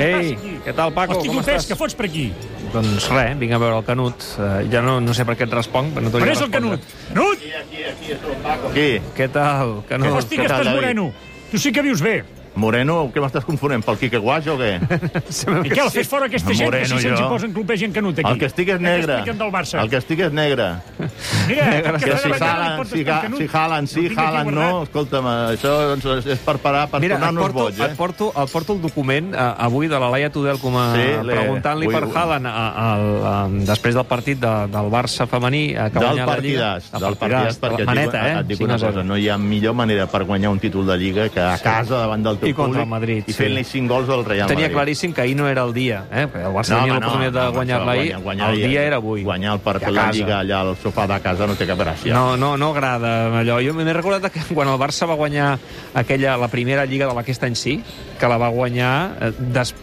Ei, què tal, Paco? Hosti, Com estàs? què fots per aquí? Doncs res, vinc a veure el Canut. Uh, ja no, no sé per què et responc, però no t'hauria és de el respondre. Canut? Canut! Qui? Què tal, Canut? Hosti, què que tal, estàs moreno. Tu sí que vius bé. Moreno, què m'estàs confonent? Pel Quique Guaix o què? I què, el fes fora aquesta gent Moreno, que si se'ns hi posen en Canut aquí? El que estic és negre. Del? El que estic és negre. Mira, Que cada si pots si, Canut. si sí, tinc aquí Haaland no, escolta'm, això doncs, és per parar, per tornar-nos boig, eh? et, porto, et porto el document uh, avui de la Laia Tudel com a Sí, preguntant-li per Haaland a, a, a, després del partit de, del Barça femení eh, que Del guanyat la Lliga. partidàs, del partidàs, perquè et maneta, dic, eh? et dic una 5 a 0. cosa, no hi ha millor manera per guanyar un títol de Lliga que a casa davant del teu I contra el Madrid, i sí. fent-li 5 gols al Real Tenia Madrid. claríssim que ahir no era el dia, eh? El Barça No, tenia l'oportunitat de no, guanyar-la això, ahir. guanyar- guanyar el dia era avui. Guanyar el partit a la. Lliga allà al sofà de casa no té cap gràcia. No, no, no agrada allò. Jo m'he recordat que quan el Barça va guanyar aquella, la primera Lliga de aquest any sí, que la va guanyar eh,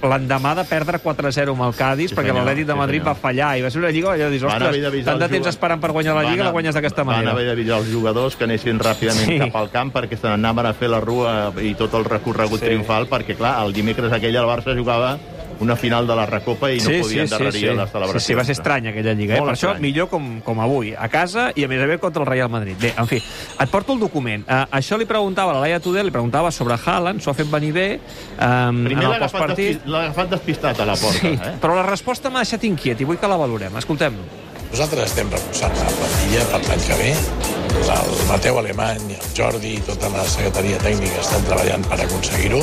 l'endemà de perdre 4-0 amb el Cádiz, Sí, perquè l'Atlètic de sí, Madrid senyor. va fallar, i va ser una Lliga allò de haver ostres, tant de temps esperant per guanyar la Lliga, la guanyes d'aquesta manera. Van haver d'avisar els jugadors que anessin ràpidament Sí. sí. cap al camp perquè se n'anaven a fer la rua i tot el recorregut Sí. sí. triomfal, perquè, clar, el dimecres aquell el Barça jugava una final de la Recopa i no podia endarrerir les celebracions. Sí, sí, va ser estrany aquella Lliga. Eh? Per això, estrany. millor com, com avui, a casa i a més a més contra el Real Madrid. Bé, en fi, et porto el document. Uh, això li preguntava a la Laia Tudel, li preguntava sobre Haaland, s'ho ha fet venir bé um, Primer en el postpartit. despi- l'ha agafat despistat a la porta. Sí, eh? però la resposta m'ha deixat inquiet i vull que la valorem. Escoltem-lo. Nosaltres estem reforçant la plantilla per l'any que ve. El Mateu Alemany, el Jordi i tota la secretaria tècnica estan treballant per aconseguir-ho.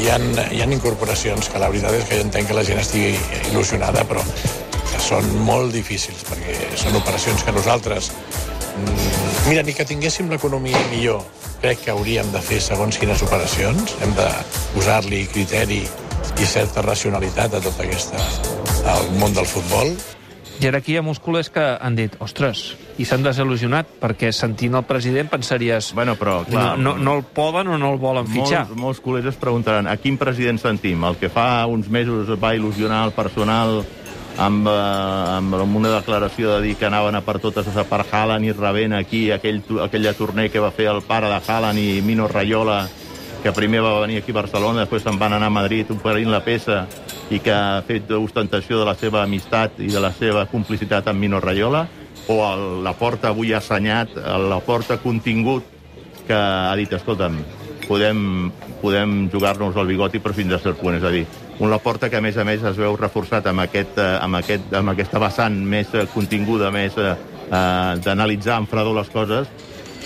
Hi hi ha incorporacions que la veritat és que jo entenc que la gent estigui il·lusionada, però que són molt difícils, perquè són operacions que nosaltres... mm, Mira, ni que tinguéssim l'economia millor, crec que hauríem de fer segons quines operacions. Hem de posar-li criteri i certa racionalitat a tot aquesta, al món del futbol. Jerarquia musculers que han dit, ostres, i s'han desil·lusionat, perquè sentint el president pensaries Bueno, però, clar, no, no, no el poden o no el volen fitxar. Molts, molts col·legs es preguntaran a quin president sentim? El que fa uns mesos va il·lusionar el personal amb, eh, amb una declaració de dir que anaven a per totes a per Haaland i rebent aquí aquell, aquella torner que va fer el pare de Haaland i Mino Raiola que primer va venir aquí a Barcelona, després se'n van anar a Madrid oferint la peça i que ha fet ostentació de la seva amistat i de la seva complicitat amb Mino Raiola, o el, la porta avui ha assenyat, la porta contingut que ha dit, escolta'm, podem, podem jugar-nos el bigoti però fins a cert punt, és a dir, un Laporta que a més a més es veu reforçat amb, aquest, eh, amb, aquest, amb aquesta vessant més eh, continguda, més eh, eh, d'analitzar amb fredor les coses,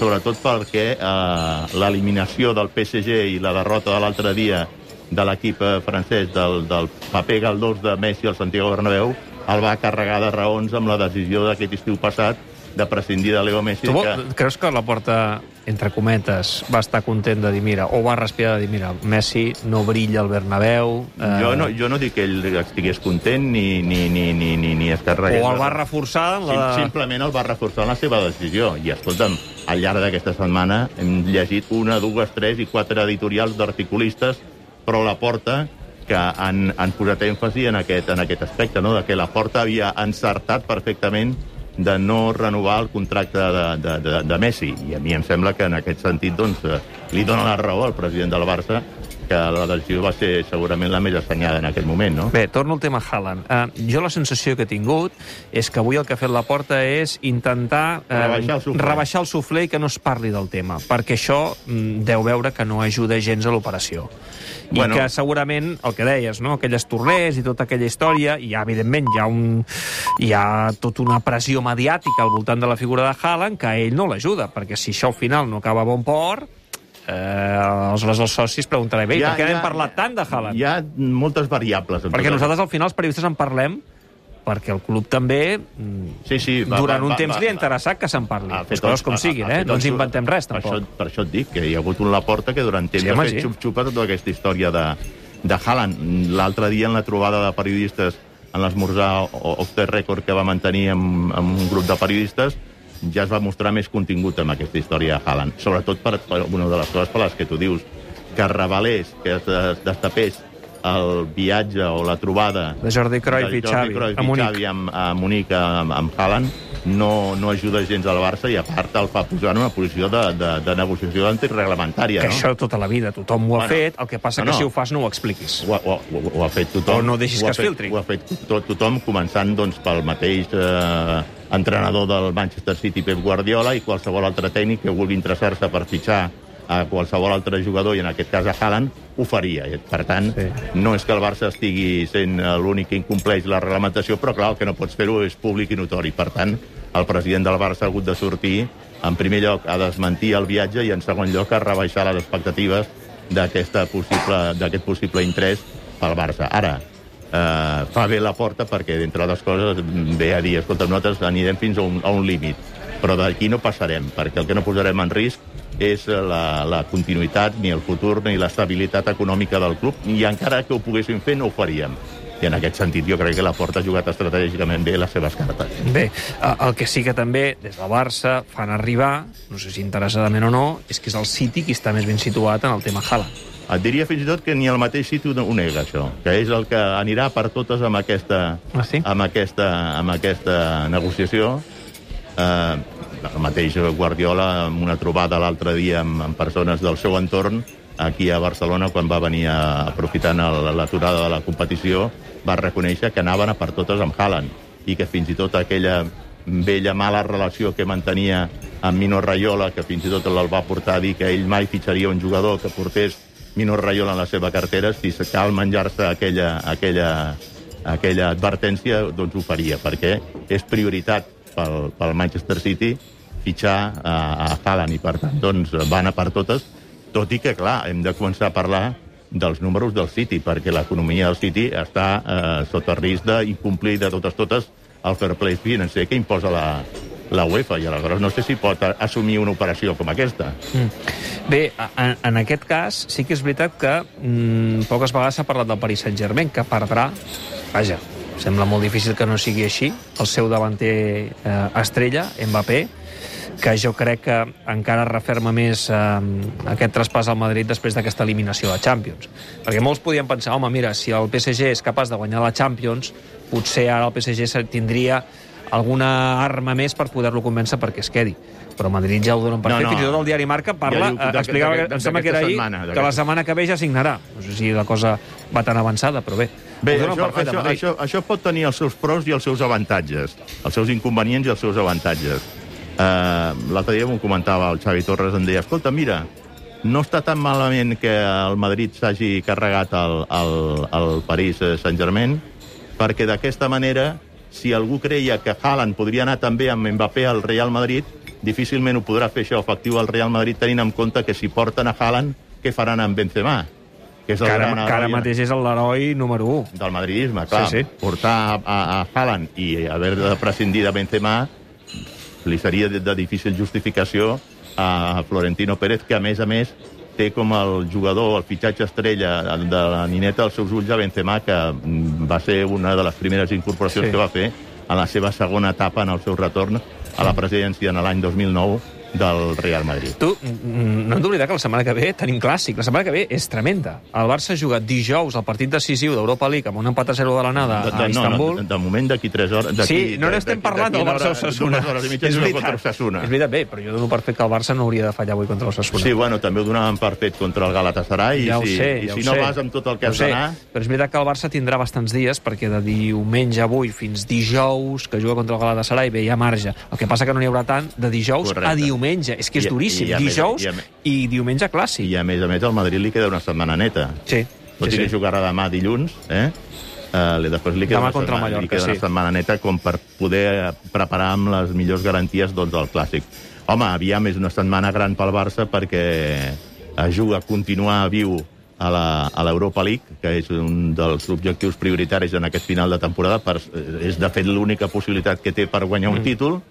sobretot perquè eh, l'eliminació del PSG i la derrota de l'altre dia de l'equip eh, francès del, del paper galdós de Messi al Santiago Bernabéu el va carregar de raons amb la decisió d'aquest estiu passat de prescindir de Leo Messi. Tu que... creus que la porta, entre cometes, va estar content de dir, mira, o va respirar de dir, mira, Messi no brilla al Bernabéu... Eh, Jo no, jo no dic que ell estigués content ni, ni, ni, ni, ni, ni es carregués. O el va reforçar en la... Sim, simplement el va reforçar en la seva decisió. I, escolta'm, al llarg d'aquesta setmana hem llegit una, dues, tres i quatre editorials d'articulistes però la porta que han, han posat èmfasi en aquest, en aquest aspecte, no? de que la porta havia encertat perfectament de no renovar el contracte de, de, de, de Messi. I a mi em sembla que en aquest sentit doncs, eh, li dona la raó al president del Barça que la decisió va ser segurament la més assenyada en aquest moment, no? Bé, torno al tema Haaland. Uh, jo la sensació que he tingut és que avui el que ha fet la porta és intentar uh, Rebaixar el suflé. rebaixar el suflé i que no es parli del tema, perquè això mm, deu veure que no ajuda gens a l'operació. I Bueno. que segurament, el que deies, no? aquelles torners i tota aquella història, i ja, evidentment hi ha, un, hi ha tota una pressió mediàtica al voltant de la figura de Haaland que a ell no l'ajuda, perquè si això al final no acaba a bon port, eh, aleshores els socis preguntaran, bé, ja, per què n'hem parlat tant de Haaland? Hi ha moltes variables. Perquè nosaltres, al final, els periodistes en parlem perquè el club també, mm, Sí, sí, va, durant va, un va, temps va, li ha interessat que se'n parli. Les coses com siguin, eh? No ens inventem res, per tampoc. Això, per això et dic, que hi ha hagut un Laporta que durant temps Sí, ha fet sí. xup-xupa tota aquesta història de, de Haaland. L'altre dia, en la trobada de periodistes en l'esmorzar o- off the record que va mantenir amb, amb un grup de periodistes, ja es va mostrar més contingut amb aquesta història de Haaland. Sobretot per, per una de les coses per les que tu dius, que es revelés, que es des- destapés el viatge o la trobada De Jordi Cruyff de i Xavi, Cruyff a Munic. Amb, a Munic amb, amb Haaland no, no ajuda gens al Barça i a part el fa posar en una posició de, de, de negociació antireglamentària. Que no? això tota la vida, tothom ho ha Bueno, fet, el que passa no, que si ho fas no ho expliquis. Ho, ho, ha- ho ha fet tothom. O no deixis ho que es filtri. Ho ha fet tot, tothom, començant doncs, pel mateix eh, entrenador del Manchester City, Pep Guardiola, i qualsevol altre tècnic que vulgui interessar-se per fitxar a qualsevol altre jugador, i en aquest cas a Haaland, ho faria. I, Per tant, Sí. no és que el Barça estigui sent eh, l'únic que incompleix la reglamentació, però clar, el que no pots fer-ho és públic i notori. Per tant, el president del Barça ha hagut de sortir, en primer lloc, a desmentir el viatge i, en segon lloc, a rebaixar les expectatives d'aquesta possible- d'aquest possible interès pel Barça. Ara, eh, fa bé la porta perquè, d'entre altres coses, ve a dir, escolta, nosaltres anirem fins a un, a un límit, però d'aquí no passarem, perquè el que no posarem en risc és la, la continuïtat, ni el futur, ni l'estabilitat econòmica del club, i encara que ho poguéssim fer, no ho faríem. I en aquest sentit jo crec que la Porta ha jugat estratègicament bé les seves cartes. Bé, el que sí que també des del Barça fan arribar, no sé si interessadament o no, és que és el City qui està més ben situat en el tema Haaland. Et diria fins i tot que ni el mateix City ho nega, això, que és el que anirà per totes amb aquesta, Ah, sí? amb aquesta, amb aquesta negociació. Eh, el mateix Guardiola, amb una trobada l'altre dia amb, amb persones del seu entorn, aquí a Barcelona, quan va venir a, aprofitant l'aturada de la competició, va reconèixer que anaven a per totes amb Haaland i que fins i tot aquella vella mala relació que mantenia amb Mino Raiola, que fins i tot el va portar a dir que ell mai fitxaria un jugador que portés Mino Raiola en la seva cartera, si cal menjar-se aquella, aquella, aquella advertència, doncs ho faria, perquè és prioritat pel, pel Manchester City fitxar a, a Haaland. I, per tant, doncs, van a per totes, tot i que, clar, hem de començar a parlar dels números del City, perquè l'economia del City està eh, sota risc d'incomplir de totes totes el fair play financer que imposa la, la UEFA, i aleshores no sé si pot assumir una operació com aquesta. Bé, a- en, en aquest cas sí que és veritat que mm, poques vegades s'ha parlat del Paris Saint-Germain, que perdrà, vaja, sembla molt difícil que no sigui així, el seu davanter eh, estrella, Mbappé, que jo crec que encara referma més eh, aquest traspàs al Madrid després d'aquesta eliminació de Champions. Perquè molts podien pensar, home, mira, si el PSG és capaç de guanyar la Champions, potser ara el PSG tindria alguna arma més per poder-lo convèncer perquè es quedi. Però Madrid ja ho donen per No, fet. no. Fins i tot el diari Marca parla, Ja diu eh, explicava, em sembla que era ahir, setmana, que la setmana que ve ja signarà. No sé si la cosa va tan avançada, però bé. Bé, això, això, Madrid. això, això pot tenir els seus pros i els seus avantatges, els seus inconvenients i els seus avantatges. Uh, L'altre dia m'ho comentava el Xavi Torres, em deia, escolta, mira, no està tan malament que el Madrid s'hagi carregat el, el, el París Saint-Germain, perquè d'aquesta manera, si algú creia que Haaland podria anar també amb Mbappé al Real Madrid, difícilment ho podrà fer això efectiu al Real Madrid, tenint en compte que si porten a Haaland, què faran amb Benzema? Que és el Que ara, gran que ara heroi- mateix és l'heroi número 1. del madridisme, clar. Sí, sí. Portar a, a, a Haaland i haver de prescindir de Benzema li seria de, de difícil justificació a Florentino Pérez, que a més a més té com el jugador, el fitxatge estrella de la nineta als seus ulls a Benzema, que mm, va ser una de les primeres incorporacions Sí. que va fer en la seva segona etapa en el seu retorn a la presidència en l'any 2009 del Real Madrid. Tu, no hem d'oblidar que la setmana que ve tenim clàssic. La setmana que ve és tremenda. El Barça juga dijous el partit decisiu d'Europa League amb un empat a 0 de l'anada a de, no, Istanbul. no, de, de moment d'aquí 3 hores... Sí, no n'estem parlant del d'aquí una Barça hora- Osasuna. Dues hores i mitja És veritat. És veritat, bé, però jo dono per fet que el Barça no hauria de fallar avui contra l'Osasuna. Sí, bueno, també ho donàvem per fet contra el Galatasaray ja i si, sé, i ja si ho no sé. vas amb tot el que has d'anar... Però és veritat que el Barça tindrà bastants dies, perquè de diumenge avui fins dijous, que juga contra el Galatasaray, bé, hi ha marge. El que passa que no n'hi haurà tant de dijous Correcte. a diumenge. És que és I- duríssim. i més- dijous i i, a més- diumenge clàssic. I a més a més al Madrid li queda una setmana neta. Sí, Tot sí, i que sí. jugarà demà dilluns, eh? Uh, després li queda, Demà una setmana, li Mallorca, queda una sí. setmana neta com per poder preparar amb les millors garanties doncs, el Clàssic. Home, aviam, és una setmana gran pel Barça perquè ajuda a continuar viu a la- a l'Europa League, que és un dels objectius prioritaris en aquest final de temporada. Per, eh, és, de fet, l'única possibilitat que té per guanyar un Mm. títol.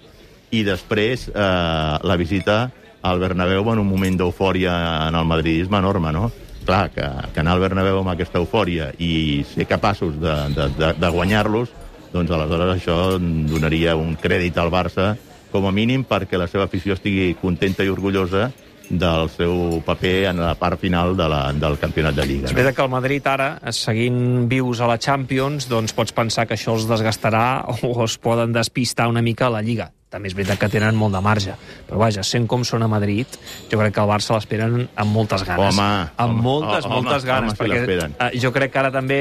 I després eh, la visita al Bernabéu en un moment d'eufòria en el madridisme enorme, no? Clar, que, que anar al Bernabéu amb aquesta eufòria i ser capaços de, de, de, de guanyar-los, doncs aleshores això donaria un crèdit al Barça, com a mínim perquè la seva afició estigui contenta i orgullosa del seu paper en la part final de la, del campionat de Lliga. És No? que el Madrid ara, seguint vius a la Champions, doncs pots pensar que això els desgastarà o es poden despistar una mica a la Lliga. També és veritat que tenen molt de marge. Però vaja, sent com són a Madrid, jo crec que el Barça l'esperen amb moltes ganes. Home, amb home, moltes, home, moltes home, ganes. si perquè eh, jo crec que ara també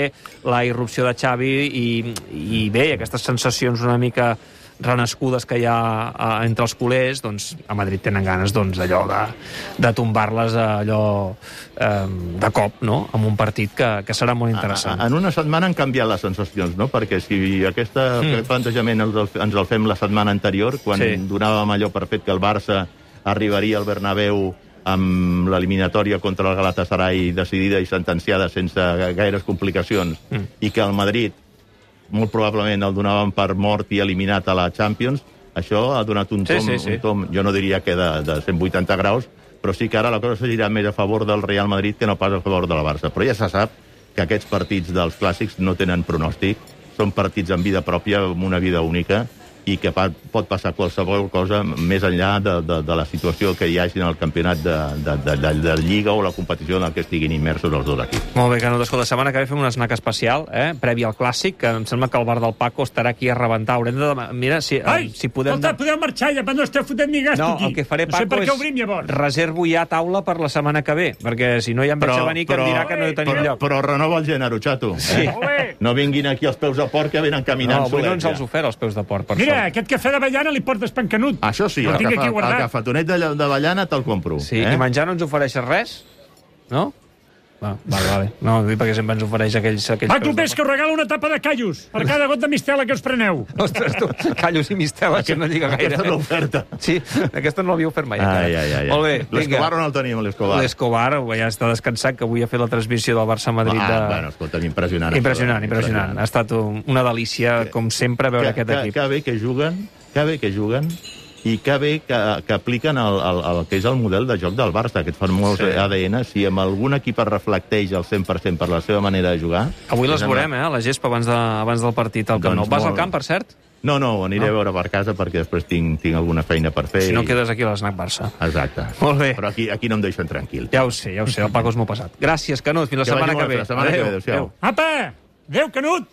la irrupció de Xavi i, i bé, aquestes sensacions una mica renascudes que hi ha eh, entre els culers, doncs a Madrid tenen ganes doncs, d'allò de, de tombar-les allò eh, de cop, no?, amb un partit que, que serà molt interessant. A- a- En una setmana han canviat les sensacions, no? Perquè si aquesta, mm. aquest plantejament ens el, ens el fem la setmana anterior, quan Sí. donàvem allò per fet que el Barça arribaria al Bernabéu amb l'eliminatòria contra el Galatasaray decidida i sentenciada sense ga- gaires complicacions, mm. i que el Madrid molt probablement el donaven per mort i eliminat a la Champions, això ha donat un Sí, tom, sí, sí. un tom jo no diria que de, de 180 graus, però sí que ara la cosa girà més a favor del Real Madrid que no pas a favor de la Barça. Però ja se sap que aquests partits dels clàssics no tenen pronòstic, són partits amb vida pròpia, amb una vida única, i que pa, pot passar qualsevol cosa més enllà de, de, de la situació que hi hagi en el campionat de, de, de, de, de Lliga o la competició en la que estiguin immersos els dos equips. Molt bé, Canut, escolta, setmana que ve fem un snack especial, eh, previ al Clàssic, que em sembla que el bar del Paco estarà aquí a rebentar. Haurem de... Mira, si, eh, Ai, si podem... escolta, podeu marxar ja, però no esteu fotent ni gasto No, aquí. el que faré, no sé Paco, per què obrim llavors. reservo ja taula per la setmana que ve, perquè si no ja em veig a venir que em dirà que no tenim però, lloc. Però renova el gènere, xato. Sí. Eh? No vinguin aquí els peus de porc que venen caminant No, avui no ens els ofert els peus de porc, per Mira, sort. aquest cafè d'avellana li portes pan canut. Això sí, el el, aquí el cafetonet de, lla- d'avellana te'l compro. Sí, eh? i menjar no ens ofereixes res? No? Va, vale, vale. No, dir perquè sempre ens ofereix aquells... aquells Va, ves que us regalo una tapa de callos per cada got de mistela que us preneu. Ostres, tu, callos i mistela, que no lliga gaire. Aquesta és l'oferta. Sí, aquesta no l'havia ofert mai. Ai, ai, ai. ai. Molt bé, L'Escobar on el tenim, l'Escobar? L'Escobar ja està descansat, que avui ha fet la transmissió del Barça-Madrid. Ah, de... bueno, escolta, impressionant. Impressionant, això, impressionant. Ha estat un- una delícia, com sempre, veure que, aquest que, equip. que bé que juguen, que bé que juguen, i que bé que, que apliquen el, el, el que és el model de joc del Barça, que et fan molts Sí. ADN. Si amb algun equip es reflecteix al 100% per la seva manera de jugar... Avui les veurem, eh, a la gespa, abans, de, abans del partit al Camp Doncs Nou. Vas al molt. camp, per cert? No, no, aniré No? a veure per casa perquè després tinc, tinc alguna feina per fer. Si no i- quedes aquí a l'Snac Barça. Exacte. Molt bé. Però aquí, aquí no em deixen tranquil. Ja ho sé, ja ho sé, el Paco és molt pesat. Gràcies, Canut, fins la Que setmana que ve. la setmana que ve, adéu-siau. Apa! Adéu, Canut!